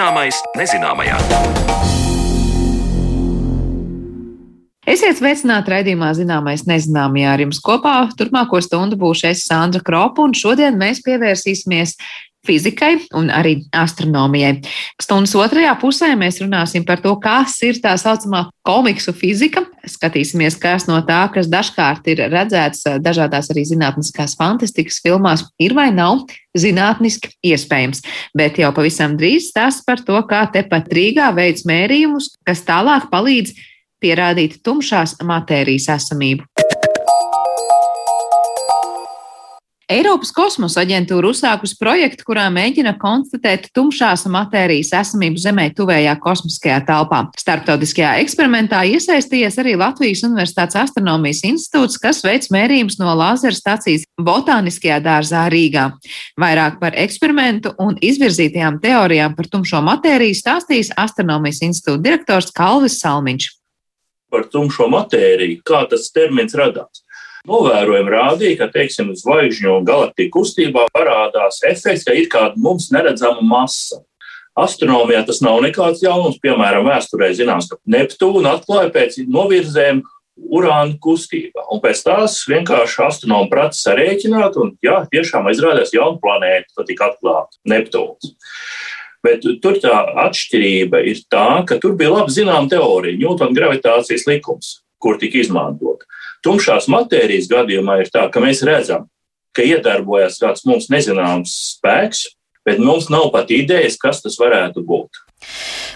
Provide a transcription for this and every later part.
Zināmais nezināmajā. Esiet sveicināti raidījumā Zināmais nezināmajā ar jums kopā. Turpmāko stundu būšu es Sandra Kropa, un šodien mēs pievērsīsimies fizikai un arī astronomijai. Stundas otrajā pusē mēs runāsim par to, kas ir tā saucamā komiksu fizika. Skatīsimies, kas no tā, kas dažkārt ir redzēts dažādās arī zinātniskās fantastikas filmās, ir vai nav zinātniski iespējams. Bet jau pavisam drīz stāsts par to, kā tepat Rīgā veids mērījumus, kas tālāk palīdz pierādīt tumšās matērijas esamību. Eiropas kosmosa aģentūra uzsākusi projektu, kurā mēģina konstatēt tumšās matērijas esamību Zemē tuvējā kosmiskajā telpā. Starptautiskajā eksperimentā iesaistījies arī Latvijas Universitātes astronomijas institūts, kas veic mērījumus no lāzera stācijas Botāniskajā dārzā Rīgā. Vairāk par eksperimentu un izvirzītajām teorijām par tumšo matēriju stāstīs astronomijas institūta direktors Kalvis Salmiņš. Par tumšo matēriju, kā tas termins radās. Novērojumi rādīja, ka, teiksim, zvaigžņu galaktiku kustībā parādās efekts, ka ir kāda mums neredzama masa. Astronomijā tas nav nekāds jaunums. Piemēram, vēsturē zināms, ka Neptūna atklāja pēc novirzēm urāna kustībā. Un pēc tās vienkārši astronomi prasa sarēķināt, un jā, tiešām izrādās jauna planēta, tad tika atklāta Neptūns. Bet tur tā atšķirība ir tā, ka tur bija labi zināma teorija, Ņūtona gravitācijas likums, kur tika izmantota. Tumšās matērijas gadījumā ir tā, ka mēs redzam, ka iedarbojas kāds mums nezināms spēks, bet mums nav pat idejas, kas tas varētu būt.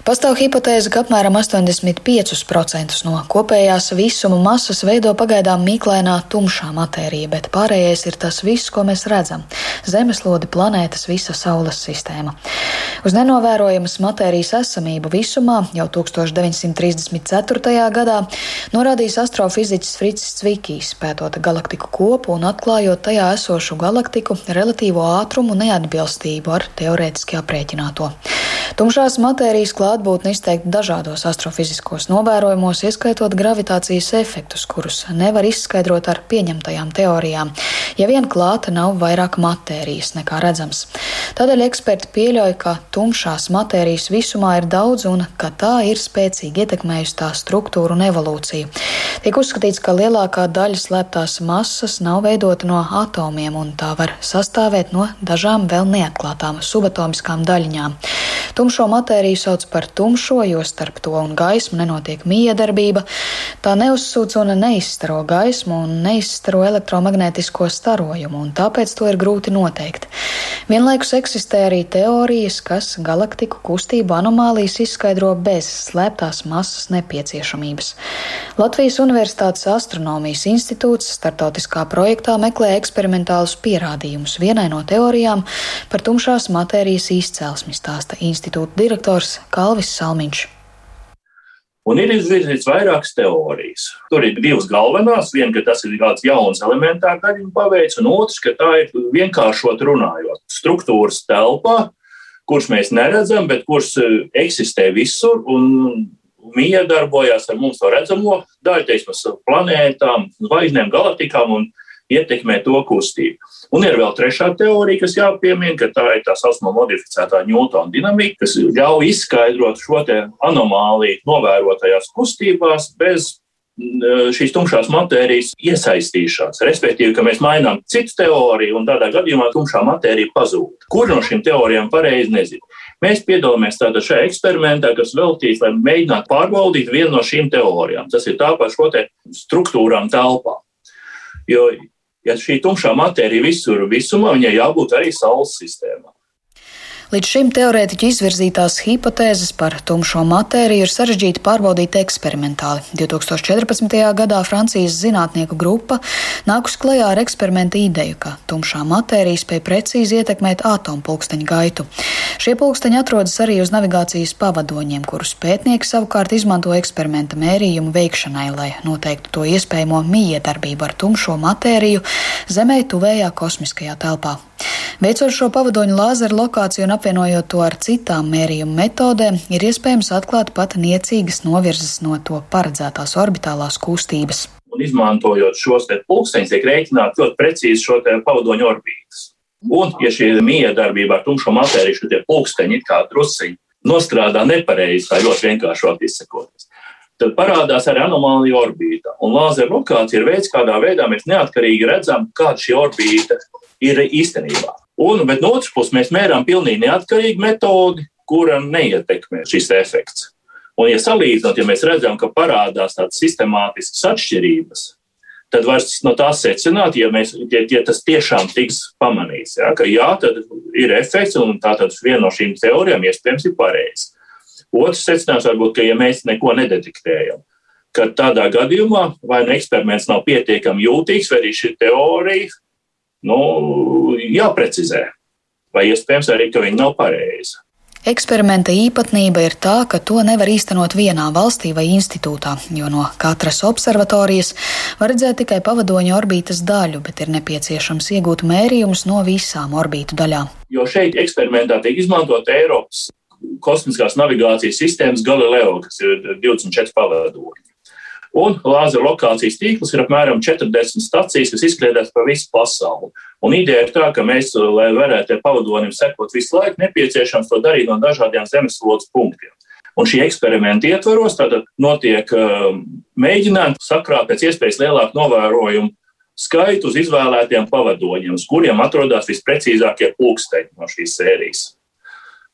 Pastāv hipotēze, ka apmēram 85% no kopējās visuma masas veido pagaidām mīklainā tumšā matērija, bet pārējais ir tas viss, ko mēs redzam - Zemeslode, planētas, visa Saules sistēma. Uz nenovērojamas matērijas esamību visumā jau 1934. gadā norādījis astrofiziķis Fricis Cvikijs, pētot galaktiku kopu un atklājot tajā esošu galaktiku relatīvo ātrumu neatbilstību ar teorētiski aprēķināto. Tumšās matērijas klātbūtne izteikti dažādos astrofiziskos novērojumos, ieskaitot gravitācijas efektus, kurus nevar izskaidrot ar pieņemtajām teorijām, ja vien klāta nav vairāk matērijas nekā redzams. Tādēļ eksperti pieļauj, ka tumšās matērijas visumā ir daudz un ka tā ir spēcīgi ietekmējusi tā struktūru un evolūciju. Tiek uzskatīts, ka lielākā daļa slēptās masas nav veidota no atomiem un tā var sastāvēt no dažām vēl neatklātām subatomiskām daļiņām. Tumšo matēriju sauc par tumšo, jo starp to un gaismu nenotiek miedarbība. Tā neuzsūc un neizstaro gaismu un neizstaro elektromagnētisko starojumu, un tāpēc to ir grūti noteikt. Vienlaikus eksistē arī teorijas, kas galaktiku kustību anomālijas izskaidro bez slēptās masas nepieciešamības. Latvijas Universitātes astronomijas institūts startautiskā projektā meklē eksperimentālus pierādījumus vienai no teorijām par tumšās matērijas izcelsmi, stāsta institūta direktors Kalvis Salmiņš. Un ir izvirzīts vairākas teorijas. Tur ir divas galvenās. Viena, ka tas ir kāds jauns elementārs daļiņu paveids, un otrs, ka tā ir vienkāršot runājot. Struktūras telpā, kuras mēs neredzam, bet kuras eh, eksistē visur un miedarbojās ar mums to redzamo daļu, teiksim, planētām, zvaigznēm, galaktikām un ietekmē to kustību. Un ir vēl trešā teorija, kas jāpiemina, ka tā ir tā saucamā modificētā Newtona dinamika, kas ļauj izskaidrot šo anomāliju novērotajās kustībās bez šīs tumšās matērijas iesaistīšanās. Respektīvi, ka mēs mainām citu teoriju un tādā gadījumā tumšā matērija pazūd. Kur no šīm teorijām pareizi nezinu. Mēs piedalāmies tādā šajā eksperimentā, kas veltīts, lai mēģinātu pārbaudīt vienu no šīm teorijām. Tas ir tā par šo te struktūrām telpā. Jo ja šī tumšā matērija visur visumā, viņai jābūt arī Saules sistēmā. Līdz šim teorētiķi izvirzītās hipotēzes par tumšo matēriju ir sarežģīti pārbaudīt eksperimentāli. 2014. gadā Francijas zinātnieku grupa nākus klajā ar eksperimenta ideju, ka tumšā matērija spēj precīzi ietekmēt atompulksteņa gaitu. Šie pulksteņi atrodas arī uz navigācijas pavadoņiem, kurus pētnieki savukārt izmanto eksperimenta mērījumu veikšanai, lai noteiktu to iespējamo miedarbību ar tumšo matēriju Zemē tuvējā kosmiskajā telpā. Veicot šo pavadoņu lāzeru lokāciju un apvienojot to ar citām mērījumu metodēm, ir iespējams atklāt pat niecīgas novirzes no to paredzētās orbitālās kustības. Un izmantojot šos pulksteņus, tiek rēķināts ļoti precīzi šo pavadoņu orbītas. Un, ja šī miedarbība ar tumšo matēriju, šie pulksteņi ir kā drusciņi nostrādā nepareizi, tā ļoti vienkāršot izsakoties. Tad parādās arī anomālija orbīta. Un lāzera lokācija ir veids, kādā veidā mēs neatkarīgi redzam, kāda šī orbīta ir īstenībā. Un, bet no otras puses, mēs mērām pilnīgi neatkarīgu metodi, kura neietekmē šis efekts. Un, ja salīdzinot, ja mēs redzam, ka parādās tādas sistemātiskas atšķirības, tad vairs no tās secināt, ja, mēs, ja, ja tas tiešām tiks pamanīts, ja, ka jā, tad ir efekts, un tā tad viena no šīm teorijām iespējams ir pareiza. Otrs secinājums var būt, ka ja mēs neko nedetektējam, ka tādā gadījumā vai nu eksperiments nav pietiekami jūtīgs, vai arī šī teorija nu, jāprecizē, vai iespējams arī, ka viņa nav pareiza. Eksperimenta īpatnība ir tā, ka to nevar īstenot vienā valstī vai institūtā, jo no katras observatorijas var redzēt tikai pavadoņa orbītas daļu, bet ir nepieciešams iegūt mērījumus no visām orbītu daļām. Jo šeit eksperimentā tiek izmantot Eiropas kosmiskās navigācijas sistēmas Galileo, kas ir 24 pavadoņi. Un lāzera lokācijas tīkls ir apmēram 40 stacijas, kas izkliedētas pa visu pasauli. Un ideja ir tā, ka mēs, lai varētu pavadonim sekot visu laiku, nepieciešams to darīt no dažādiem zemeslodes punktiem. Un šī eksperimenta ietvaros notiek uh, mēģinājumi sakrāt pēc iespējas lielāku novērojumu skaitu uz izvēlētiem pavadoņiem, uz kuriem atrodas visprecīzākie pulksteņi no šīs sērijas.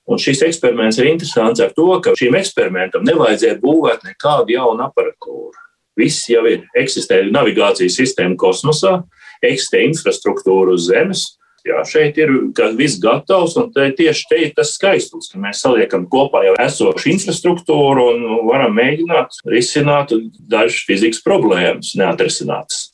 Un šis eksperiments ir interesants ar to, ka šim eksperimentam nevajadzēja būvēt nekādu jaunu aparatūru. Viss jau ir. Eksistē navigācijas sistēma kosmosā, eksistē infrastruktūra uz Zemes. Jā, šeit ir viss gatavs, un tieši te ir tas skaistums, ka mēs saliekam kopā jau esošu infrastruktūru un varam mēģināt risināt dažas fizikas problēmas, neatrisinātas.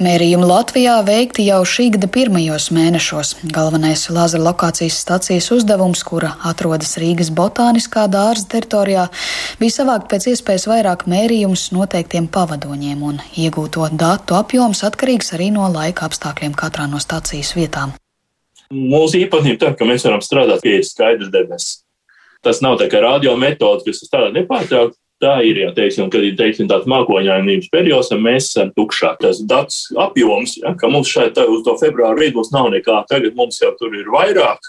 Mērījumi Latvijā veikti jau šī gada pirmajos mēnešos. Galvenais lāzera lokācijas stacijas uzdevums, kura atrodas Rīgas botāniskā dārza teritorijā, bija savākt pēc iespējas vairāk mērījumus noteiktiem pavadoņiem, un iegūto datu apjoms atkarīgs arī no laika apstākļiem katrā no stacijas vietām. Mūsu īpatnība tā, ka mēs varam strādāt pie skaidras debesis. Tas nav tā kā radio metode, kas strādā nepārtraukti Tā ir, ja teiksim, kad ir teiksim, tāds mākoņainības periods, tad mēs esam tukšā. Tas dats apjoms, ja, ka mums šeit uz to februāru vidus nav nekā, tagad mums jau tur ir vairāk.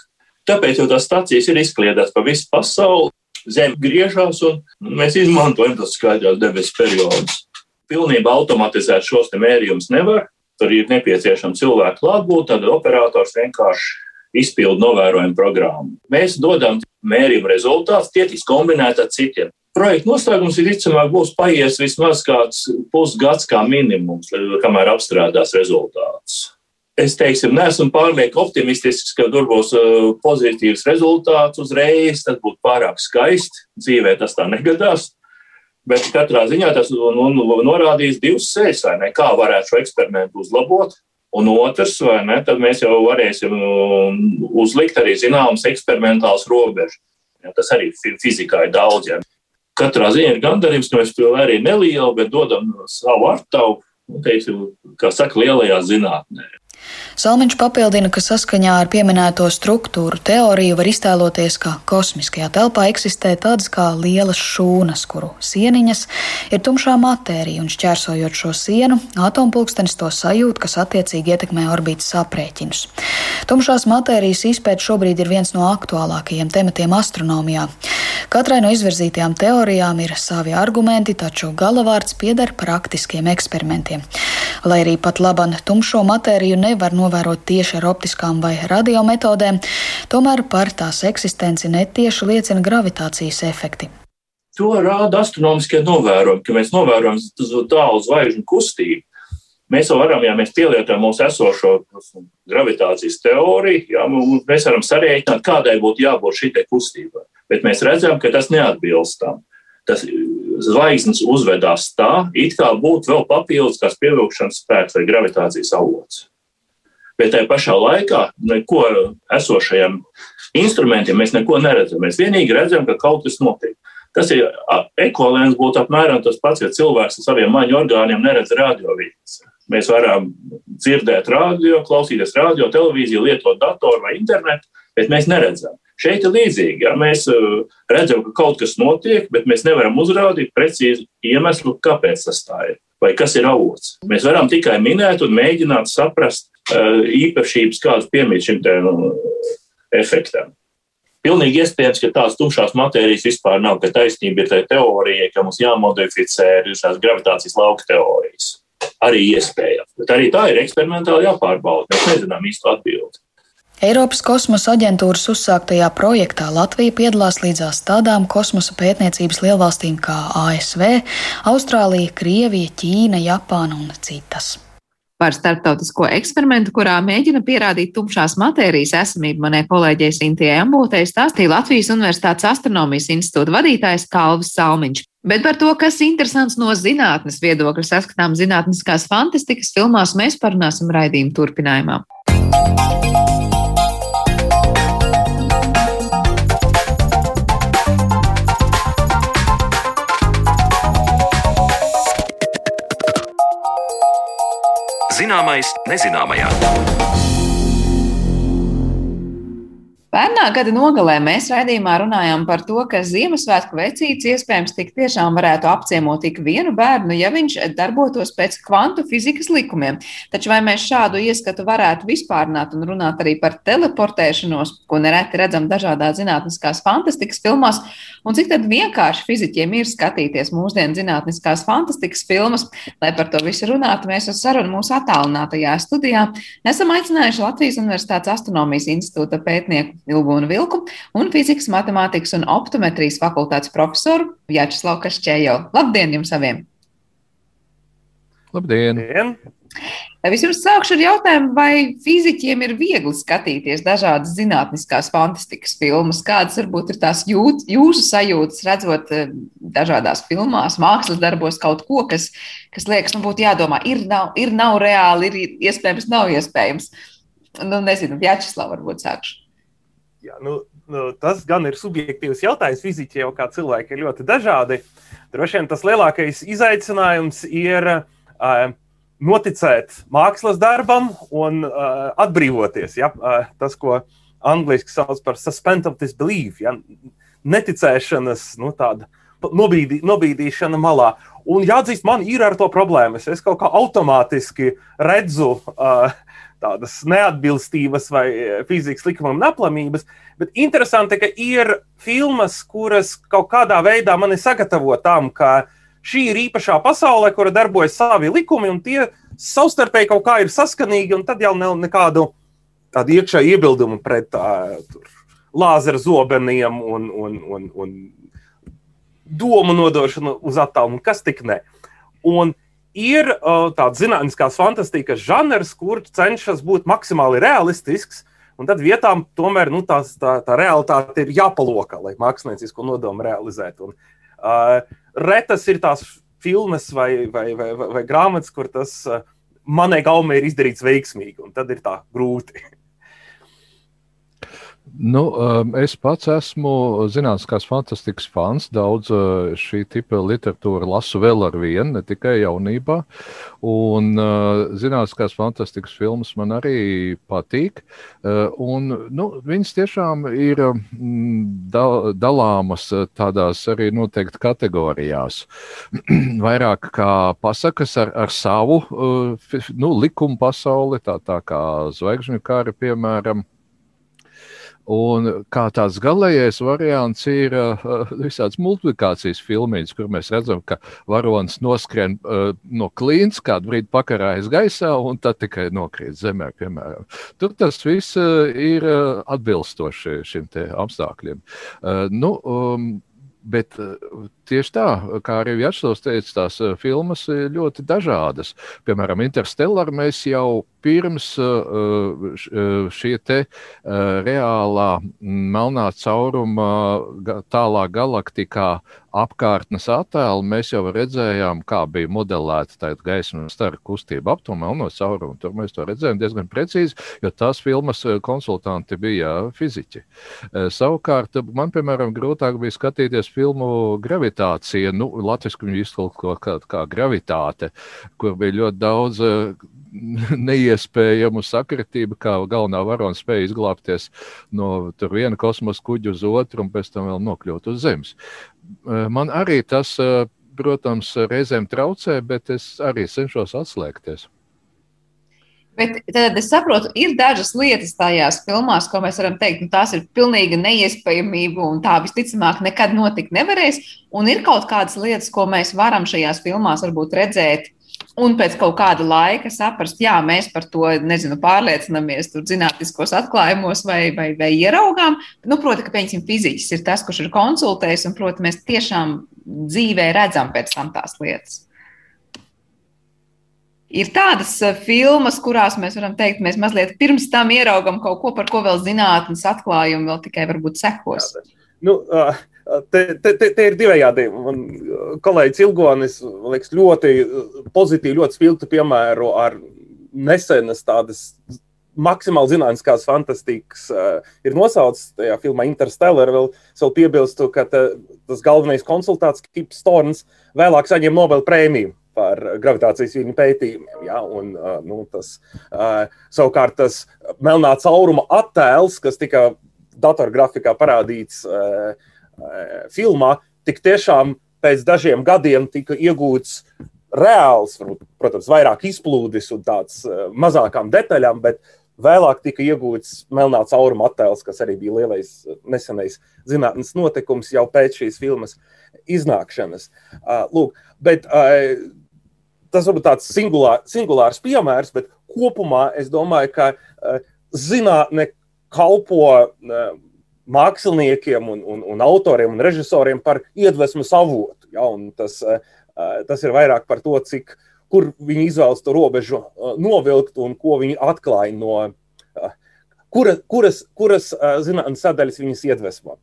Tāpēc jau tās stācijas ir izkliedētas pa visu pasauli, zem griežās un mēs izmantojam tos skaidrās debesu periodus. Pilnībā automatizēt šos mērījumus nevar. Tur ir nepieciešama cilvēka klātbūtne, tad operators vienkārši izpildu novērojumu programmu. Mēs dodam mērījumu rezultātus, tie tiks kombinēti ar citiem projekta noslēgums visticamāk būs paies vismaz kāds pusgads kā minimums, kamēr apstrādās rezultātus. Es teiksim, neesmu pārlieku optimistisks, ka tur būs uh, pozitīvs rezultāts uzreiz. Tas būtu pārāk skaisti. Dzīvē tas tā negadās. Bet katrā ziņā tas norādīs divus ceļus, vai ne? Kā varētu šo eksperimentu uzlabot. Un otrs, vai ne, tad mēs jau varēsim um, uzlikt arī zināmas eksperimentālas robežas. Ja, tas arī fizikā ir daudz. Ja katrā ziņā ir gandarījums, ka mēs to arī nelielu, bet dodam savu artavu, nu, teiksim, kā saka, lielajā zinātnē. Salmiņš papildina, ka saskaņā ar pieminēto struktūru teoriju var iztēloties, ka kosmiskajā telpā eksistē tādas kā lielas šūnas, kuru sieniņas ir tumšā matērija, un šķērsojot šo sienu, atompulkstenis to sajūt, kas attiecīgi ietekmē orbītas aprēķinus. Tumšās matērijas izpēta šobrīd ir viens no aktuālākajiem tematiem astronomijā. Katrai no izvirzītajām teorijām ir savi argumenti, taču galavārds pieder praktiskiem eksperimentiem. Lai arī pat laban tumšo matēriju nevar novērot tieši ar optiskām vai radiometodēm, tomēr par tās eksistenci netieši liecina gravitācijas efekti. To rāda astronomiskie novērojumi, ka mēs novērojam tālu zvaigžņu kustību. Mēs jau varam, ja mēs pielietojam mūsu esošo gravitācijas teoriju, jā, mēs varam sarēķināt, kādai būtu jābūt šī kustībai. Bet mēs redzam, ka tas neatbilst tam. Tas zvaigznes uzvedās tā, it kā būtu vēl papildus kāds pievilkšanas spēks vai gravitācijas avots bet tajā pašā laikā neko esošajiem instrumentiem mēs neko neredzam. Mēs vienīgi redzam, ka kaut kas notiek. Tas ir ekvivalents būtu apmēram tas pats, ja cilvēks ar saviem maņu orgāniem neredz radiovīdes. Mēs varam dzirdēt radio, klausīties radio, televīziju, lietot datoru vai internetu, bet mēs neredzam. Šeit ir līdzīgi. Ja? Mēs redzam, ka kaut kas notiek, bet mēs nevaram uzrādīt precīzi iemeslu, kāpēc tas tā ir vai kas ir avots. Mēs varam tikai minēt un mēģināt saprast, Eh, īpašības, kādas piemīt šim te, nu, efektam. Pilnīgi iespējams, ka tās tumšās matērijas vispār nav, ka taisnība ir tā teorija, ka mums jāmodificē šīs gravitācijas lauka teorijas. Arī iespējams. Bet arī tā ir eksperimentāli jāpārbauda. Mēs nezinām īstu atbildi. Eiropas kosmosa aģentūras uzsāktajā projektā Latvija piedalās līdzās tādām kosmosa pētniecības lielvalstīm kā ASV, Austrālija, Krievija, Ķīna, Japāna un citas. Par starptautisko eksperimentu, kurā mēģina pierādīt tumšās matērijas esamību, manai kolēģei Sintijai Ambūtei stāstīja Latvijas Universitātes astronomijas institūta vadītājs Kalvis Salmiņš. Bet par to, kas interesants no zinātnes viedokļa saskatām zinātniskās fantastikas filmās, mēs parunāsim raidījuma turpinājumā. Zināmais nezināmajā. Pērnā gada nogalē mēs raidījumā runājām par to, ka Ziemassvētku vecītis iespējams tik tiešām varētu apciemot tik vienu bērnu, ja viņš darbotos pēc kvantu fizikas likumiem. Taču vai mēs šādu ieskatu varētu vispārināt un runāt arī par teleportēšanos, ko nereti redzam dažādās zinātniskās fantastikas filmās, un cik tad vienkārši fiziķiem ir skatīties mūsdienu zinātniskās fantastikas filmas? Lai par to visu runātu, mēs uz sarunu mūsu attālinātajā studijā esam aicinājuši Latvijas Universitātes astronomijas institūta pētnieku Ilgunu Vilku un fizikas, matemātikas un optometrijas fakultātes profesoru Vjačeslavu Kašķējo. Labdien jums abiem! Labdien! Labdien. Vispirms sākšu ar jautājumu, vai fizikiem ir viegli skatīties dažādas zinātniskās fantastikas filmas? Kādas varbūt ir tās jūt, jūsu sajūtas, redzot eh, dažādās filmās, mākslas darbos kaut ko, kas, kas liekas, nu būtu jādomā, ir, nav, ir, nav reāli, ir iespējams, nav iespējams. Nu, nezinu, Vjačeslav varbūt sākšu. Jā, nu, nu, tas gan ir subjektīvs jautājums. Fiziķi jau kā cilvēki ir ļoti dažādi. Droši vien tas lielākais izaicinājums ir uh, noticēt mākslas darbam un uh, atbrīvoties. Ja? Uh, tas, ko angļuiski sauc par suspend of disbelief, ja? neticēšanas nu, nobīdī, nobīdīšana malā. Un jāatzīst, man ir ar to problēmas. Es kaut kā automātiski redzu. Uh, tādas neatbilstības vai e, fizikas likumam neplamības. Bet interesanti, ka ir filmas, kuras kaut kādā veidā mani sagatavo tam, ka šī ir īpašā pasaulē, kura darbojas savi likumi, un tie savstarpēji kaut kā ir saskanīgi, un tad jau nav nekādu tādu iekšēju iebildumu pret tā, tur, lāzera zobeniem un, un, un, un domu nodošanu uz attālumu, kas tik ne. Un ir uh, tāds zinātniskās fantastikas žanrs, kur cenšas būt maksimāli realistisks. Un tad vietām tomēr nu, tās, tā, tā realitāte ir jāpaloka, lai māksliniecisko nodomu realizētu. Un, uh, retas ir tās filmas vai, vai, vai, vai, vai grāmatas, kur tas uh, manai gaumē ir izdarīts veiksmīgi, un tad ir tā grūti. Nu, um, es pats esmu zinātniskās fantastikas fans. Daudz uh, šī tipa literatūra lasu vēl ar vienu, ne tikai jaunībā. Un uh, zinātniskās fantastikas filmas man arī patīk. Uh, un, nu, viņas tiešām ir mm, dalāmas tādās arī noteikti kategorijās. Vairāk kā pasakas ar, ar savu nu, likumu pasauli, tā, tā kā zvaigžņu kari, piemēram Un kā tāds galīgais variants ir uh, visādas multiplikācijas filmiņas, kur mēs redzam, ka varonis noskrien uh, no klīns, kādu brīdi pakarājas gaisā un tad tikai nokrīt zemē, piemēram. Tur tas viss uh, ir uh, atbilstoši šim apstākļiem. Uh, nu, um, Bet tieši tā, kā arī Vjačslavs teica, tās filmas ir ļoti dažādas. Piemēram, Interstellar mēs jau pirms šī te reālā melnā cauruma tālā galaktikā apkārtnes attēlu mēs jau redzējām, kā bija modelēta tā gaismas stara kustība ap to melno caurumu. Tur mēs to redzējām diezgan precīzi, jo tās filmas konsultanti bija fiziķi. Savukārt man, piemēram, grūtāk bija skatīties filmu Gravitācija, nu, latviešu viņu iztulko kā, kā gravitāte, kur bija ļoti daudz neiespējamu sakritību, kā galvenā varona spēja izglābties no viena kosmosa kuģa uz otru un pēc tam vēl nokļūt uz Zemes. Man arī tas, protams, reizēm traucē, bet es arī cenšos atslēgties. Bet tad es saprotu, ir dažas lietas tajās filmās, ko mēs varam teikt, nu, tās ir pilnīga neiespējamība un tā visticamāk nekad notikt nevarēs. Un ir kaut kādas lietas, ko mēs varam šajās filmās varbūt redzēt. Un pēc kaut kāda laika saprast, jā, mēs par to nezinu, pārliecinamies, tur zinātniskos atklājumos vai, vai, vai ieraugām. Nu, proti, ka pieņemsim, fiziķis ir tas, kurš ir konsultējis, un, proti, mēs tiešām dzīvē redzam pēc tam tās lietas. Ir tādas uh, filmas, kurās mēs varam teikt, mēs mazliet pirms tam ieraugam kaut ko, par ko vēl zinātnīs atklājumi vēl tikai varbūt sekos. Jā, nu, uh, te, te, te, te ir divējādi. Man kolēģis Ilgonis liekas, ļoti pozitīvi, ļoti spilgtu piemēru ar nesenas tādas maksimāli zinātniskās fantastikas uh, ir nosaucis tajā filmā Interstellar. Vēl, vēl piebilstu, ka te, tas galvenais konsultāts Kips Storns vēlāk saņem Nobel prēmiju par gravitācijas viļņu pētījumiem. Ja? Un, nu, tas, savukārt tas melnā cauruma attēls, kas tika datorgrafikā parādīts filmā, tik tiešām pēc dažiem gadiem tika iegūts reāls, protams, vairāk izplūdes un tāds mazākām detaļām, bet vēlāk tika iegūts melnā cauruma attēls, kas arī bija lielais nesenais zinātnes notikums jau pēc šīs filmas iznākšanas. Lūk, bet tas varbūt tāds singulār, singulārs piemērs, bet kopumā es domāju, ka uh, zinātne kalpo uh, māksliniekiem, un, un, un autoriem un režisoriem par iedvesmas avotu. Ja, tas, uh, tas ir vairāk par to, cik, kur viņi izvēlas to robežu novilkt un ko viņi atklāja no kura, kuras, kuras zinātnes sadaļas viņas iedvesmo.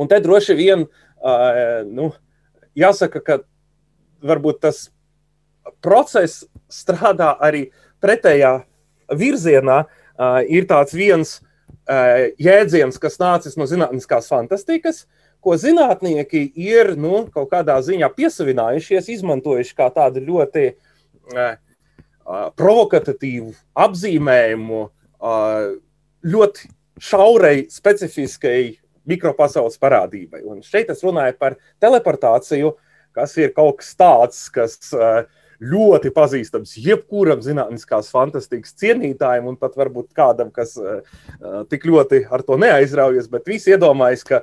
Un te droši vien nu, jāsaka, ka varbūt tas process strādā arī pretējā virzienā. Uh, ir tāds viens uh, jēdziens, kas nācis no zinātniskās fantastikas, ko zinātnieki ir nu, kaut kādā ziņā piesavinājušies, izmantojuši kā tādu ļoti uh, provokatīvu apzīmējumu, ļoti šaurai, specifiskai mikropasaules parādībai. Un šeit es runāju par teleportāciju, kas ir kaut kas tāds, kas uh, ļoti pazīstams jebkuram zinātniskās fantastikas cienītājam, un pat varbūt kādam, kas uh, tik ļoti ar to neaizraujas, bet visi iedomājas, ka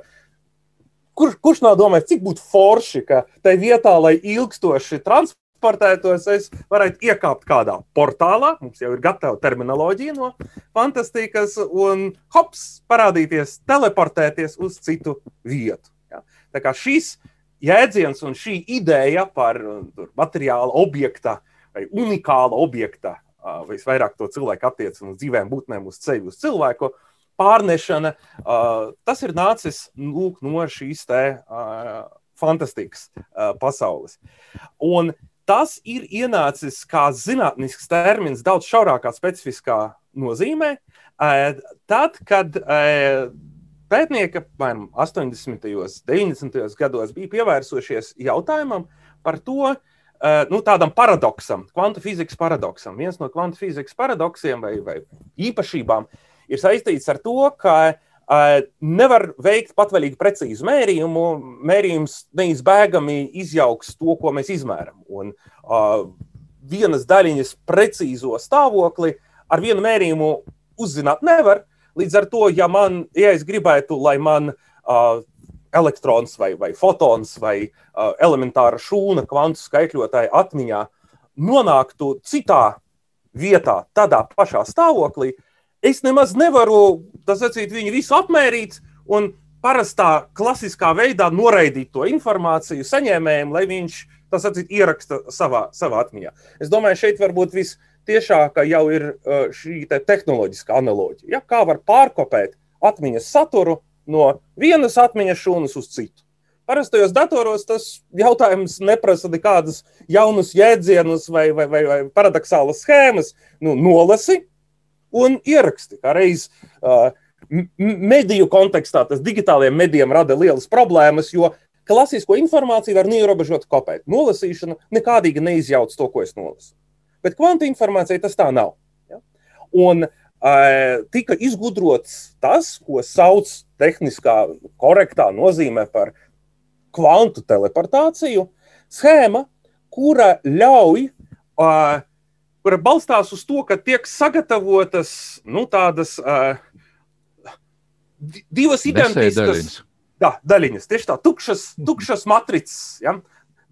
kur, kurš nav domājis, cik būtu forši, ka tai vietā, lai ilgstoši transportētos, es varētu iekāpt kādā portālā, mums jau ir gatava terminoloģija no fantastikas, un hops, parādīties, teleportēties uz citu vietu. Ja? Tā kā šis jēdziens un šī ideja par tur, materiāla objekta vai unikāla objekta, vai vairāk to cilvēku attiecinu uz dzīvēm būtnēm, uz ceļu, uz cilvēku pārnešana, tas ir nācis lūk, no šīs te fantastikas pasaules. Un tas ir ienācis kā zinātnisks termins daudz šaurākā specifiskā nozīmē, tad, kad Pētnieki apmēram 80. un 90. gados bija pievērsušies jautājumam par to, eh, nu, tādam paradoksam, kvantu fizikas paradoksam. Viens no kvantu fizikas paradoksiem vai, vai īpašībām ir saistīts ar to, ka uh, nevar veikt patvaļīgi precīzu mērījumu. Mērījums neizbēgami izjauks to, ko mēs izmēram. Un uh, vienas daļiņas precīzo stāvokli ar vienu mērījumu uzzināt nevar. Līdz ar to, ja, man, ja es gribētu, lai man uh, elektrons vai, vai fotons vai uh, elementāra šūna kvantu skaitļotāja atmiņā nonāktu citā vietā, tādā pašā stāvoklī, es nemaz nevaru sacīt, viņu visu apmērīt un parastā klasiskā veidā noraidīt to informāciju saņēmējiem, lai viņš tas sacīt, ieraksta savā, savā atmiņā. Es domāju, šeit varbūt viss tiešākā jau ir uh, šī te tehnoloģiskā analoģija. Ja? Kā var pārkopēt atmiņas saturu no vienas atmiņas šūnas uz citu. Parastajos datoros tas jautājums neprasa nekādus jaunus jēdzienus vai, vai, vai, vai paradoxālas schēmas. Nu, nolasi un ieraksti. Kā reiz uh, mediju kontekstā tas digitālajiem medijiem rada lielas problēmas, jo klasisko informāciju var neierobežot kopēt. Nolasīšana nekādīgi neizjauc to, ko es nolasu. Bet kvantu informācija tas tā nav. Ja? Un tika izgudrots tas, ko sauc tehniskā, korektā nozīmē par kvantu teleportāciju, schēma, kura ļauj kura balstās uz to, ka tiek sagatavotas nu, tādas divas identiskas jā, daļiņas. Tieši tā, tukšas, tukšas matricas. Ja?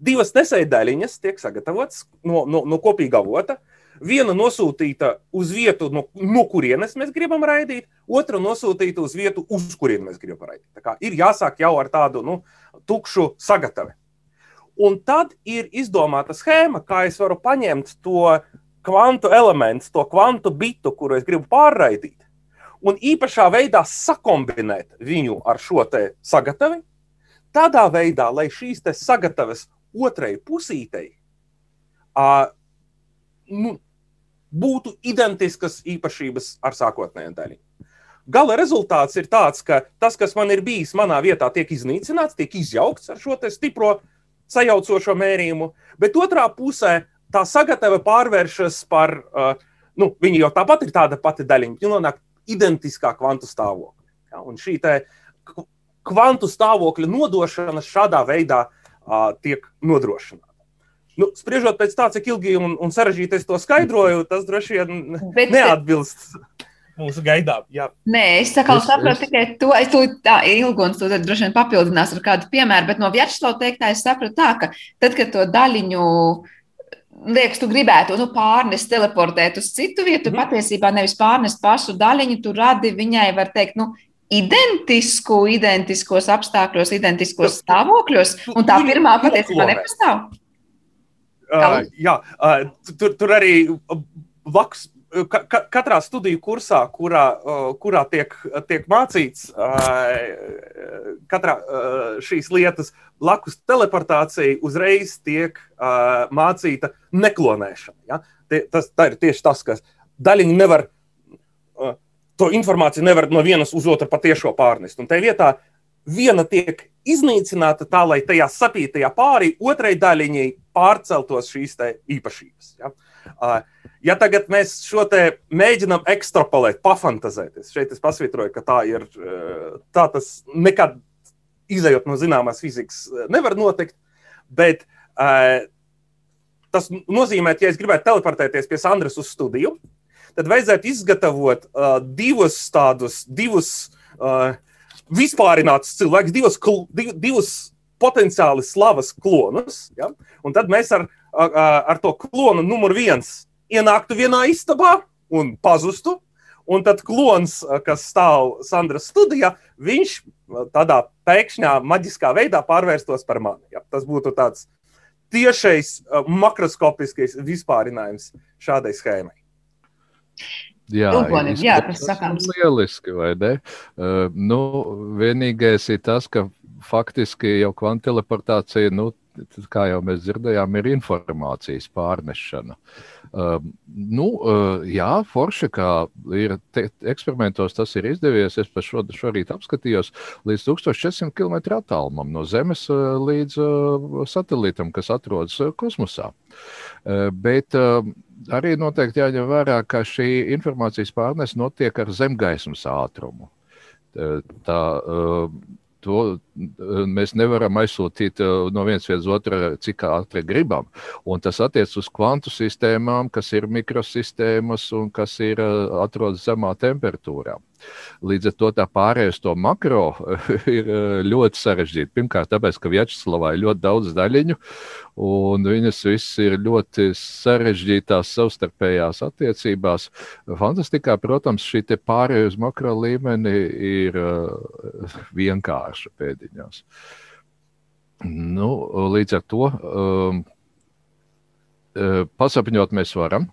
Divas nesēdaļiņas tiek sagatavotas no, no, no kopīga avota. Viena nosūtīta uz vietu, no, no kurienes mēs gribam raidīt, otra nosūtīta uz vietu, uz kurienes mēs gribam raidīt. Ir jāsāk jau ar tādu nu, tukšu sagatavi. Un tad ir izdomāta schēma, kā es varu paņemt to kvantu elementu, to kvantu bitu, kuru es gribu pārraidīt, un īpašā veidā sakombinēt viņu ar šo sagatavi. Tādā veidā, lai šīs sagataves otrai pusītei uh, nu, būtu identiskas īpašības ar sākotnējo daļu. Gala rezultāts ir tāds, ka tas, kas man ir bijis manā vietā, tiek iznīcināts, tiek izjaukts ar šo stipro sajaucošo mērījumu, bet otrā pusē tā sagatava pārvēršas par, uh, nu, viņa jau tāpat ir tāda pati daļiņa, viņa nonāk identiskā kvantu stāvoklī. Ja, un šī kvantu stāvokļa nodošana šādā veidā uh, tiek nodrošināta. Nu, spriežot pēc tā, cik ilgi un, un sarežģīti es to skaidroju, tas droši vien Bet, neatbilst mūsu gaidām. Jā. Nē, es saprotu tikai to, es to tā ilgu un to droši vien papildinās ar kādu piemēru, bet no Vjačslava teiktā es sapratu tā, ka tad, kad to daļiņu liekas, tu gribētu nu, pārnest, teleportēt uz citu vietu, mm. patiesībā nevis pārnest pašu daļiņu, tu radi viņai, var teikt, nu, identisku, identiskos apstākļos, identiskos stāvokļos, un tā pirmā patiesībā nepastāv. Uh, jā, uh, tur, tur arī blakus ka, katrā studiju kursā, kurā, kurā tiek, tiek mācīts katrā šīs lietas, blakus teleportācijai uzreiz tiek mācīta neklonēšana. Ja? Tas, tā ir tieši tas, kas daļiņa nevar, to informāciju nevar no vienas uz otru patiešo pārnest. Un tajā vietā viena tiek iznīcināta tā, lai tajā sapītajā pārī otrai daļiņai pārceltos šīs īpašības. Ja? Ja tagad mēs šo te mēģinām ekstrapolēt, pafantazēties, šeit es pasvītroju, ka tā ir, uh, tā tas nekad izējot no zināmās fizikas uh, nevar notikt, bet uh, tas nozīmē, ka, ja es gribētu teleportēties pie Sandras uz studiju, tad vajadzētu izgatavot uh, divus tādus, divus uh, vispārinātus cilvēkus, divus, div, divus potenciāli slavas klonus. Ja? Un tad mēs ar, ar, ar to klonu numur viens ienāktu vienā istabā un pazustu. Un tad klons, kas stāv Sandras studijā, viņš tādā pēkšņā, maģiskā veidā pārvērstos par mani. Ja? Tas būtu tāds tiešais, makroskopiskais vispārinājums šādai schēmai. Jā, Ilgonim, jā, tas ir lieliski, vai ne? Uh, nu, vienīgais ir tas, ka faktiski jau kvantileportācija, nu, kā jau mēs dzirdējām, ir informācijas pārnešana. Uh, nu, uh, jā, forši, kā ir te, eksperimentos tas ir izdevies. Es pat šo, šorīt apskatījos līdz 1400 km attālumam no Zemes uh, līdz uh, satelītam, kas atrodas uh, kosmosā. Uh, bet uh, arī noteikti jāņem vērā, ka šī informācijas pārnese notiek ar zemgaismas ātrumu. Tā, To mēs nevaram aizsūtīt eh, no vienas vietas uz otru, cik ātri gribam. Un tas attiecas uz kvantu sistēmām, kas ir mikrosistēmas un kas ir eh, atrodas zemā temperatūrā. Līdz ar to tā pārējais to makro ir ļoti sarežģīti. Pirmkārt, tāpēc, ka Vjačeslavā ir ļoti daudz daļiņu, un viņas visas ir ļoti sarežģītās savstarpējās attiecībās. Fantastikā, protams, šī pārējais makro līmeni ir vienkārša pēdiņās. Nu, līdz ar to um, pasapņot mēs varam.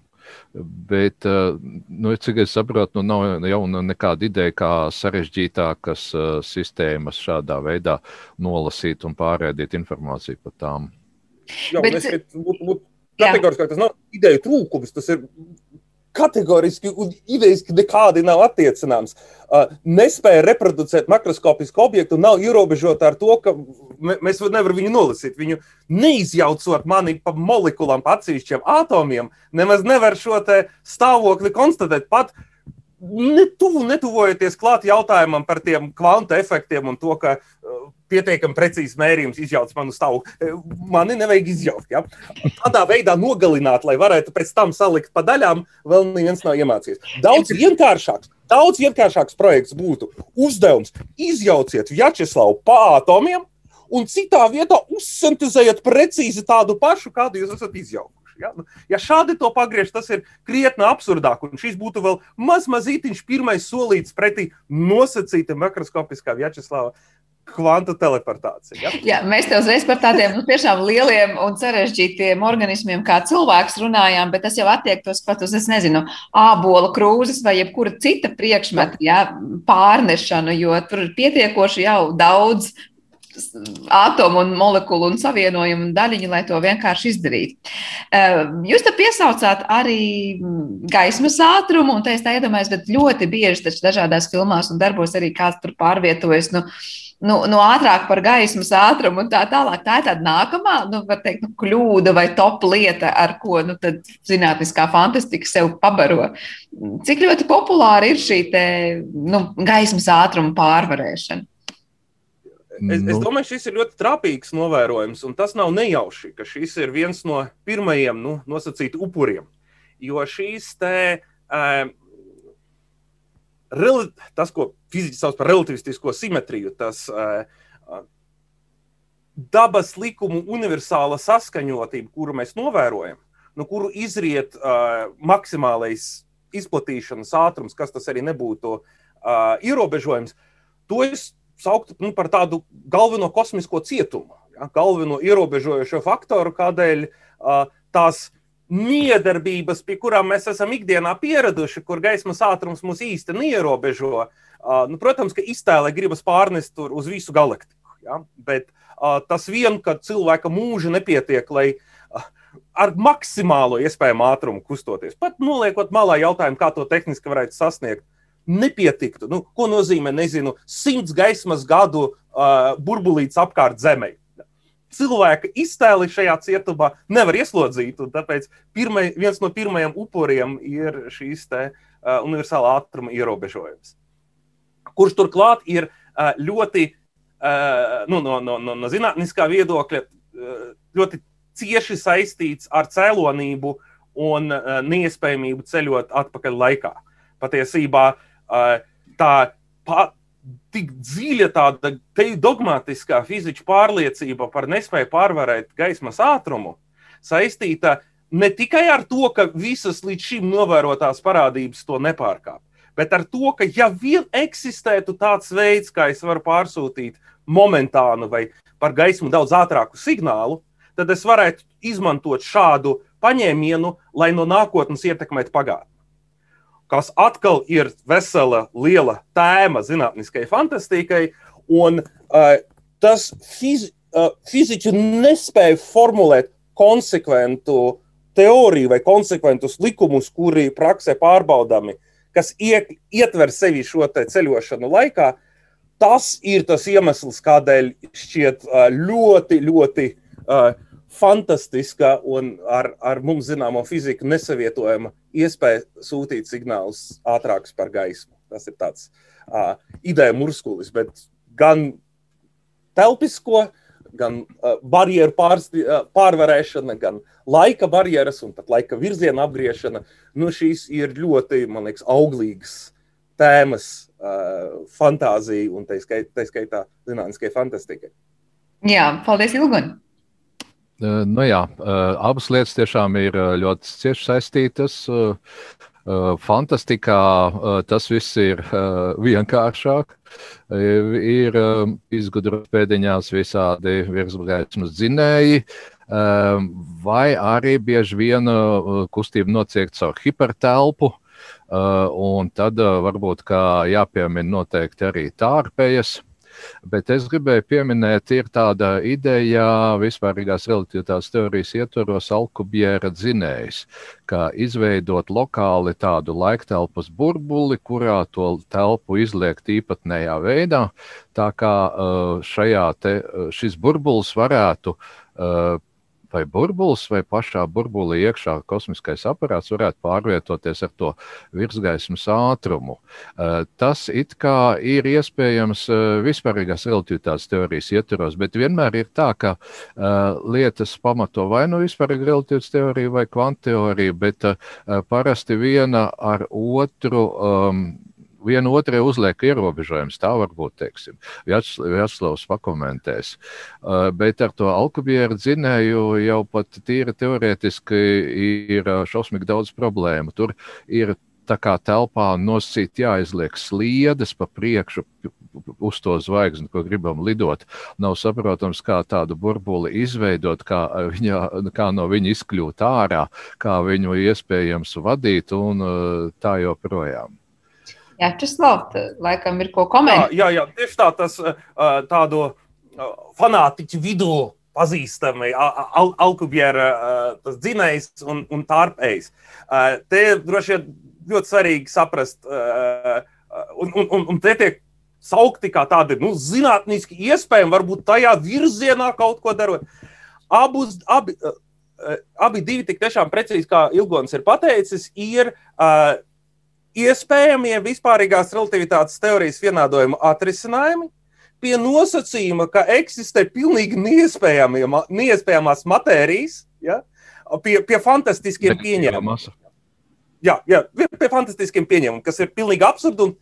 Bet, eh, nu, cik es saprotu, nu, nav jau nekāda ideja, kā sarežģītākas uh, sistēmas šādā veidā nolasīt un pārēdīt informāciju par tām. Jā, Bet, es, būt, būt kategoriski, tas nav ideju trūkums, tas ir kategoriski un idejiski nekādi nav attiecināms. Uh, nespēja reproducēt makroskopisku objektu nav ierobežota ar to, ka mēs nevaram viņu nolasīt. Viņu neizjaucot mani pa molekulām, pa atsevišķiem atomiem, nemaz nevar šo stāvokli konstatēt. Pat netuvu, netuvojoties klāt jautājumam par tiem kvantu efektiem un to, ka uh, pietiekami precīzs mērījums izjauc manu stāvu. Mani nevajag izjaukt. Ja? Tādā veidā nogalināt, lai varētu pēc tam salikt pa daļām, vēl neviens nav iemācījies. Daudz vienkāršāks. Daudz vienkāršāks projekts būtu uzdevums izjauciet Vjačeslavu pa atomiem un citā vietā uzsintēzējiet precīzi tādu pašu, kādu jūs esat izjaukuši. Ja? Nu, ja šādi to pagriež, tas ir krietni absurdāk. Un šis būtu vēl maz mazītiņš pirmais solīts pretī nosacītam makroskopiskā Vjačeslava kvantu teleportācija. Ja? Jā, mēs te uzreiz par tādiem nu, tiešām lieliem un sarežģītiem organismiem, kā cilvēks, runājām, bet tas jau attiektos pat uz, es nezinu, ābola krūzes vai jebkura cita priekšmeta ja, pārnešanu, jo tur ir pietiekoši jau daudz atomu un molekulu un savienojumu daļiņu, lai to vienkārši izdarītu. Ehm, jūs te piesaucāt arī gaismas ātrumu, un es tā iedomājos, bet ļoti bieži taču dažādās filmās un darbos arī kāds tur pārvietojas. Nu, nu, nu, ātrāk par gaismas ātrumu un tā tālāk. Tā ir tāda nākamā, nu, var teikt, nu, kļūda vai top lieta, ar ko nu, zinātniskā fantastika sev pabaro. Cik ļoti populāra ir šī te, nu, gaismas ātruma pārvarēšana? Es, es nu. domāju, šis ir ļoti trāpīgs novērojums, un tas nav nejauši, ka šis ir viens no pirmajiem nu, nosacīt upuriem. Jo šīs te, uh, tas, ko fiziķi sauc par relativistisko simetriju, tas uh, dabas likumu universāla saskaņotība, kuru mēs novērojam, no kuru izriet uh, maksimālais izplatīšanas ātrums, kas tas arī nebūtu uh, ierobežojums, to es saukt nu, par tādu galveno kosmisko cietumu, ja, galveno ierobežojošo faktoru, kādēļ uh, tās miedarbības, pie kurām mēs esam ikdienā pieraduši, kur gaismas ātrums mūs īsti neierobežo, uh, nu, protams, ka iztēlē gribas pārnest tur uz visu galaktiku. Ja, bet uh, tas vien, ka cilvēka mūža nepietiek, lai uh, ar maksimālo iespējamo ātrumu kustoties, pat noliekot malā jautājumu, kā to tehniski varētu sasniegt, uh, nepietiktu. Nu, ko nozīmē, nezinu, simts gaismas gadu uh, burbulīts apkārt Zemei? Cilvēka iztēli šajā cietumā nevar ieslodzīt, tāpēc pirmai, viens no pirmajiem upuriem ir šīs te, uh, universālā ātruma ierobežojums, kurš turklāt ir uh, ļoti uh, nu, no, no, no, no zinātniskā viedokļa uh, ļoti cieši saistīts ar cēlonību un uh, neiespējamību ceļot atpakaļ laikā. Patiesībā uh, tā pa, tik dziļa tāda dogmatiskā fizikas pārliecība par nespēju pārvarēt gaismas ātrumu saistīta ne tikai ar to, ka visas līdz šim novērotās parādības to nepārkāp, bet ar to, ka ja vien eksistētu tāds veids, kā es varu pārsūtīt momentānu vai par gaismu daudz ātrāku signālu, tad es varētu izmantot šādu paņēmienu, lai no nākotnes ietekmētu pagātni. Kas atkal ir vesela liela tēma zinātniskai fantastikai, un uh, tas fiz, uh, fiziķi nespēja formulēt konsekventu teoriju vai konsekventus likumus, kuri praksē pārbaudāmi, kas iek, ietver sevi šo ceļošanu laikā. Tas ir tas iemesls, kādēļ šķiet ļoti, ļoti uh, fantastiska un ar, ar mums zināmo fiziku nesavietojama iespēja sūtīt signālus ātrākus par gaismu. Tas ir tāds uh, ideja murskulis, bet gan telpisko, gan uh, barjeru pārsti, uh, pārvarēšana, gan laika barjeras un pat laika virziena apgriešana. Nu, šīs ir ļoti, man liekas, auglīgas tēmas, uh, fantāzija un tā skaitā zinātniskai fantastikai. Jā, paldies, Ilgun! Nu jā, abas lietas tiešām ir ļoti cieši saistītas. Fantastikā tas viss ir vienkāršāk. Ir izgudroti pēdiņās visādi virsgaismas dzinēji, vai arī bieži vien kustība nociek caur hipertelpu. Un tad varbūt jāpiemina noteikti arī tārpējas Bet es gribēju pieminēt, ir tāda ideja vispārīgās relativitātes teorijas ietvaros Alkubjēra dzinējs, kā izveidot lokāli tādu laiktelpas burbuli, kurā to telpu izliekt īpatnējā veidā, tā kā šajā te, šis burbulis varētu vai burbulis, vai pašā burbulī iekšā kosmiskais aparāts varētu pārvietoties ar to virsgaismas ātrumu. Tas it kā ir iespējams vispārīgās relativitātes teorijas ietvaros, bet vienmēr ir tā, ka lietas pamato vai nu vispārīga relativitātes teorija vai kvanteorija, bet parasti viena ar otru um, viena otrai uzliek ierobežojumus. Tā varbūt teiksim. Vjaclavs pakomentēs. Uh, bet ar to alkubieru dzinēju jau pat tīri teorētiski ir uh, šausmīgi daudz problēmu. Tur ir tā kā telpā nosacīt jāizliek sliedes pa priekšu uz to zvaigzni, ko gribam lidot. Nav saprotams, kā tādu burbuli izveidot, kā, viņa, kā no viņa izkļūt ārā, kā viņu iespējams vadīt un uh, tā joprojām. Jā, Česlav, laikam ir ko komentēt. Jā, jā, jā, tieši tā, tas tādu fanātiķu vidū pazīstami al Alkubiera dzinējs un, un tārpējs. Te droši vien ļoti svarīgi saprast, un, un, un, un te tiek saukti kā tādi nu, zinātniski iespējami, varbūt tajā virzienā kaut ko darot. Abus, abi, abi divi tik tiešām precīzi, kā Ilgons ir pateicis, ir uh, iespējamie vispārīgās relativitātes teorijas vienādojuma atrisinājumi pie nosacījuma, ka eksistē pilnīgi neiespējamās matērijas, ja, pie, pie fantastiskiem pieņēmumiem. Jā, jā, pie fantastiskiem pieņēmumiem, kas ir pilnīgi absurdi un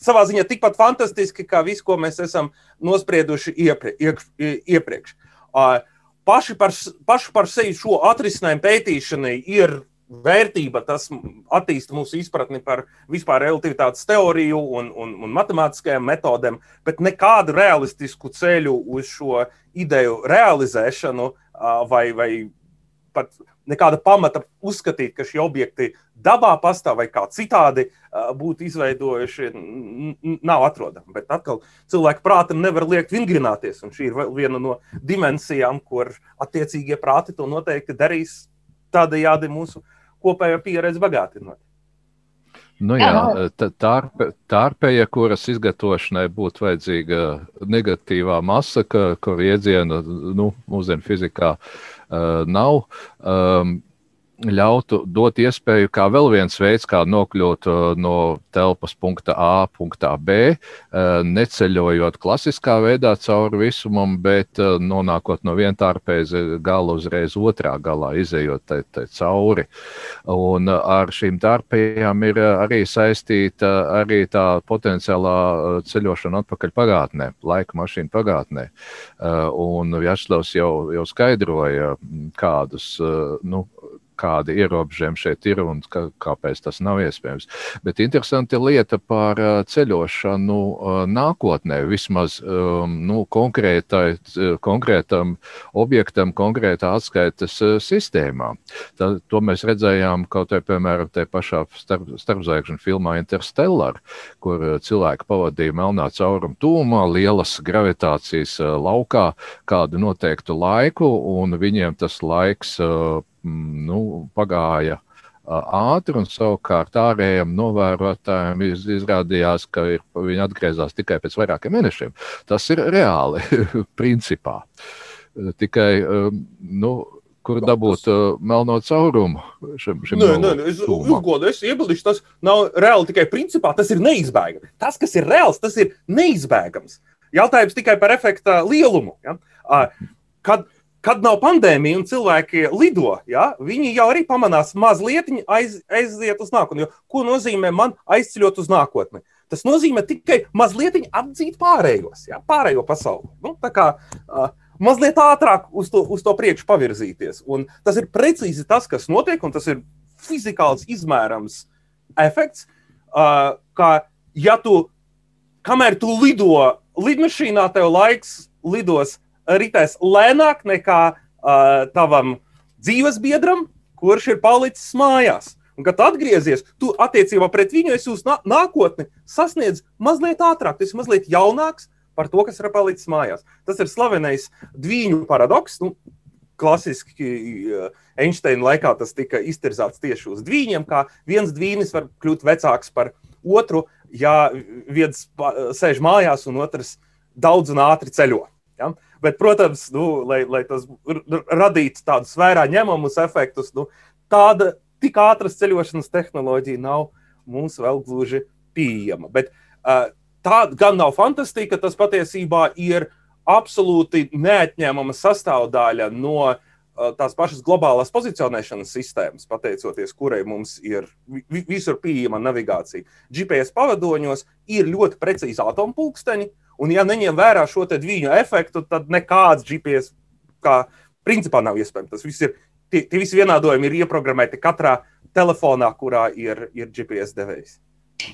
savā ziņā tikpat fantastiski, kā viss, ko mēs esam nosprieduši iepriekš. iepriekš. Paši par, paši par sevi šo atrisinājumu pētīšanai ir vērtība, tas attīsta mūsu izpratni par vispār relativitātes teoriju un, un, un matemātiskajām metodēm, bet nekādu realistisku ceļu uz šo ideju realizēšanu vai, vai pat nekāda pamata uzskatīt, ka šie objekti dabā pastāv vai kā citādi būtu izveidojuši, nav atrodama. Bet atkal cilvēku prātam nevar liekt vingrināties, un šī ir viena no dimensijām, kur attiecīgie prāti to noteikti darīs tādējādi mūsu kopējo pieredzi bagātinot. Nu jā, tārpe, tārpēja, kuras izgatavošanai būtu vajadzīga negatīvā masa, ka, kur iedziena nu, mūsdienu fizikā uh, nav. Um, ļautu dot iespēju, kā vēl viens veids, kā nokļūt uh, no telpas punkta A, punktā B, uh, neceļojot klasiskā veidā cauri visumam, bet uh, nonākot no viena tārpēza gala uzreiz otrā galā, izējot tai, tai cauri. Un ar šīm tārpējām ir arī saistīta arī tā potenciālā ceļošana atpakaļ pagātnē, laika mašīna pagātnē. Un Vjačslavs jau, jau skaidroja, kādus, nu, kādi ierobežojumi šeit ir un ka, kāpēc tas nav iespējams. Bet interesanti lieta par ceļošanu nākotnē, vismaz um, nu, konkrētai, konkrētam objektam, konkrētā atskaites sistēmā. Tā, to mēs redzējām kaut vai, piemēram, tajā pašā starp, starpzvaigžņu filmā Interstellar, kur cilvēki pavadīja melnā cauruma tūmā, lielas gravitācijas laukā kādu noteiktu laiku, un viņiem tas laiks nu, pagāja ātri, un savukārt ārējiem novērotājiem izrādījās, ka ir, viņi atgriezās tikai pēc vairākiem mēnešiem. Tas ir reāli, principā. Tikai, nu, kur dabūt uh, melno caurumu šim, šim nē, nē, es, uzgodu, es iebildīšu, tas nav reāli tikai principā, tas ir neizbēgami. Tas, kas ir reāls, tas ir neizbēgams. Jautājums tikai par efekta lielumu. Ja? Kad kad nav pandēmija un cilvēki lido, ja, viņi jau arī pamanās mazliet aiz, aiziet uz nākotni. Ko nozīmē man aizceļot uz nākotni? Tas nozīmē tikai mazliet apdzīt pārējos, ja, pārējo pasauli. Nu, tā kā uh, mazliet ātrāk uz to, uz to priekšu pavirzīties. Un tas ir precīzi tas, kas notiek, un tas ir fizikāls izmērams efekts. Uh, kā ja tu, kamēr tu lido lidmašīnā, tev laiks lidos ritēs lēnāk nekā uh, tavam dzīvesbiedram, kurš ir palicis mājās. Un, kad atgriezies, tu attiecībā pret viņu esi uz nākotni sasniedz mazliet ātrāk, tas ir mazliet jaunāks par to, kas ir palicis mājās. Tas ir slavenais dviņu paradoks. Nu, klasiski Einsteina laikā tas tika izterzēts tieši uz dviņiem, kā viens dvīnis var kļūt vecāks par otru, ja viens sēž mājās un otrs daudz un ātri ceļo. Ja? Bet, protams, nu, lai, lai tas radītu tādus vērā ņemamus efektus, nu, tāda tik ātras ceļošanas tehnoloģija nav mums vēl gluži pieejama. Bet uh, tā gan nav fantastika, tas patiesībā ir absolūti neatņemama sastāvdaļa no uh, tās pašas globālās pozicionēšanas sistēmas, pateicoties kurai mums ir vi visur pieejama navigācija. GPS pavadoņos ir ļoti precīzi atompulksteņi, un ja neņem vērā šo viņu efektu, tad nekāds GPS kā principā nav iespējams. Tas viss ir, tie, tie visi vienādojumi ir ieprogrammēti katrā telefonā, kurā ir, ir GPS devējs.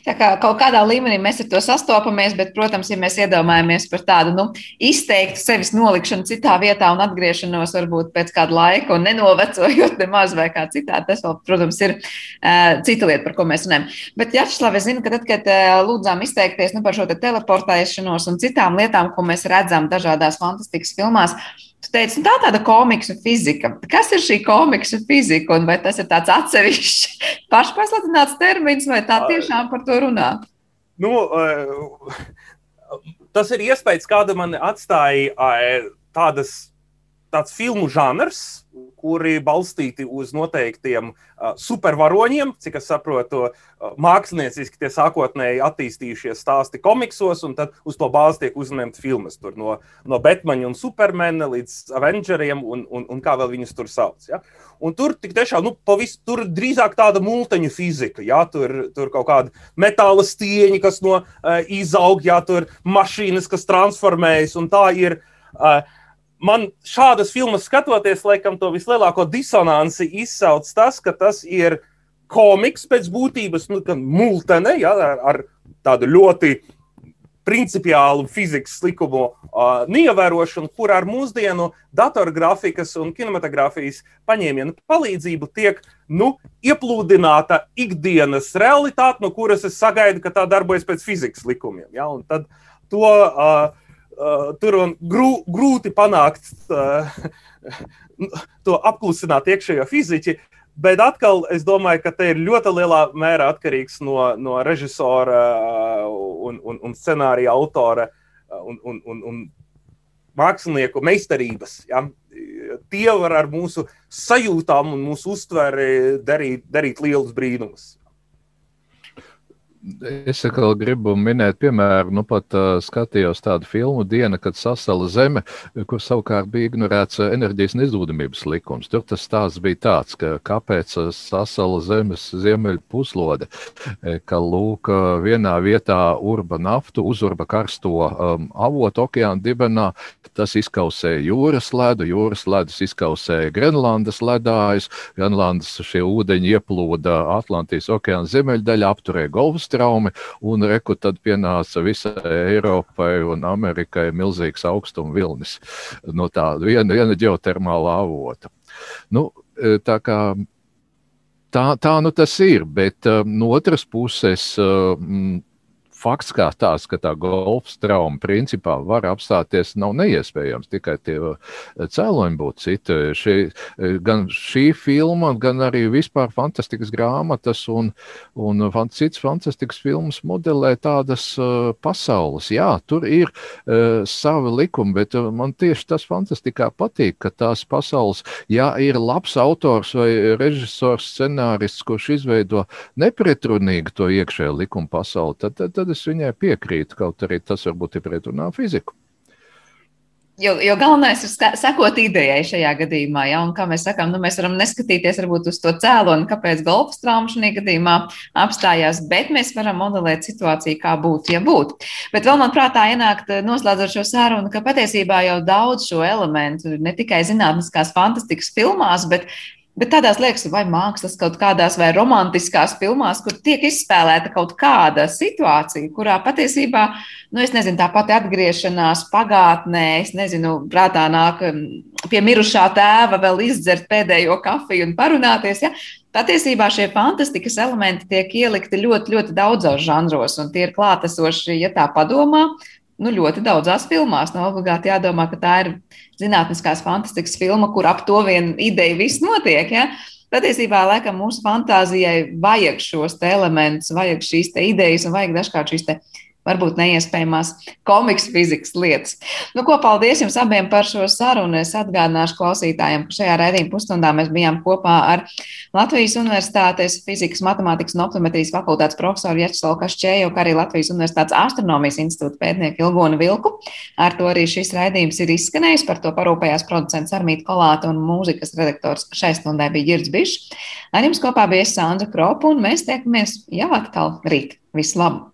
Tā kā kaut kādā līmenī mēs ar to sastopamies, bet, protams, ja mēs iedomājamies par tādu nu, izteiktu sevis nolikšanu citā vietā un atgriešanos varbūt pēc kāda laika un nenovecojot nemaz vai kā citādi, tas vēl, protams, ir uh, cita lieta, par ko mēs runājam. Bet, Jačslav, es zinu, ka tad, kad uh, lūdzām izteikties nu, par šo te teleportēšanos un citām lietām, ko mēs redzam dažādās fantastikas filmās, Tu teici, nu, tā ir tāda komiksa fizika. Kas ir šī komiksa fizika? Un vai tas ir tāds atsevišķs, pašpasludināts termins, vai tā tiešām par to runā? Nu, tas ir iespējas, kāda man atstāja tādas, tāds filmu žanrs, kuri balstīti uz noteiktiem supervaroņiem, cik es saprotu, mākslinieciski tie sākotnēji attīstījušies stāsti komiksos, un tad uz to bāzi tiek uzņemta filmas. Tur no, no Batmana un Supermana līdz Avengeriem un, un, un kā vēl viņus tur sauc. Ja? Un tur tiešām nu, pavis, tur drīzāk tāda multiņu fizika, ja? tur, tur kaut kāda metāla stieņa, kas no uh, izaug, ja tur mašīnas, kas transformējas, un tā ir. Uh, man šādas filmas skatoties, laikam, to vislielāko disonanci izsauc tas, ka tas ir komiks pēc būtības, nu, multene, ja, ar, ar tādu ļoti principiālu fizikas likumu uh, neievērošanu, kur ar mūsdienu datorgrafikas un kinematogrāfijas paņēmienu palīdzību tiek nu, ieplūdināta ikdienas realitāte, no kuras es sagaidu, ka tā darbojas pēc fizikas likumiem. Ja? Un tad to uh, tur un grū, grūti panākt uh, to apklusināt iekšējo fiziķi. Bet atkal es domāju, ka te ir ļoti lielā mērā atkarīgs no, no režisora un, un, un scenārija autora un, un, un, un mākslinieku meistarības. Ja? Tie var ar mūsu sajūtām un mūsu uztveri darīt, darīt lielus brīnumus. Es atkal gribu minēt, piemēram, nu pat uh, skatījos tādu filmu Diena, kad sasala zeme, kur savukārt bija ignorēts enerģijas nezudamības likums. Tur tas stāsts bija tāds, ka kāpēc sasala zemes ziemeļu puslode, ka lūk, vienā vietā urba naftu, uzurba karsto um, avotu okeāna dibenā, tas izkausēja jūras ledu, jūras ledus izkausēja Grenlandes ledājus, Grenlandes šie ūdeņi ieplūda Atlantijas okeāna ziemeļdaļā, apturēja Golfas traumi, un reku tad pienāca visai Eiropai un Amerikai milzīgs augstuma vilnis no tāda viena, viena ģeotermāla avota. Nu, e, tā kā tā, tā nu tas ir, bet um, no otras puses. Um, fakts kā tāds, ka tā golfa trauma principā var apstāties, nav neiespējams. Tikai tie uh, cēloņi būtu citi. Šī, uh, gan šī filma, gan arī vispār fantastikas grāmatas un, un cits fantastikas filmas modelē tādas uh, pasaules. Jā, tur ir uh, savi likumi, bet man tieši tas fantastikā patīk, ka tās pasaules, ja ir labs autors vai režisors, scenārists, kurš izveido nepretrunīgi to iekšējo likumu pasauli, tad, tad, tad es viņai piekrītu, kaut arī tas varbūt ir pretrunā fiziku. Jo, jo galvenais ir sekot idejai šajā gadījumā, ja, un kā mēs sakām, nu, mēs varam neskatīties varbūt uz to cēloni, kāpēc golfa trauma šajā gadījumā apstājās, bet mēs varam modelēt situāciju, kā būtu, ja būtu. Bet vēl man prātā ienākt, noslēdzot šo sarunu, ka patiesībā jau daudz šo elementu ne tikai zinātniskās fantastikas filmās, bet Bet tādās liekas, vai mākslas kaut kādās vai romantiskās filmās, kur tiek izspēlēta kaut kāda situācija, kurā patiesībā, nu, es nezinu, tā pati atgriešanās pagātnē, es nezinu, prātā nāk pie mirušā tēva vēl izdzert pēdējo kafiju un parunāties. Ja? Patiesībā šie fantastikas elementi tiek ielikti ļoti, ļoti daudzos žanros, un tie ir klātesoši, ja tā padomā, nu, ļoti daudzās filmās. Nav nu, obligāti jādomā, ka tā ir zinātniskās fantastikas filma, kur ap to vienu ideju viss notiek. Ja? Patiesībā, laikam, mūsu fantāzijai vajag šos elementus, vajag šīs idejas un vajag dažkārt šīs varbūt neiespējamās komiks fizikas lietas. Nu, ko, paldies jums abiem par šo sarunu. Es atgādināšu klausītājiem, ka šajā raidījuma pusstundā mēs bijām kopā ar Latvijas Universitātes fizikas, matemātikas un optometrijas fakultātes profesoru Ječslavu Kašķēju, kā arī Latvijas Universitātes astronomijas institūta pētnieku Ilgonu Vilku. Ar to arī šis raidījums ir izskanējis. Par to parūpējās producents Armīta Kolāta un mūzikas redaktors šai stundai bija Girds Bišs. Ar jums kopā bija Sandra Kropa un mēs tiekamies jau atkal rīt. Visu labu!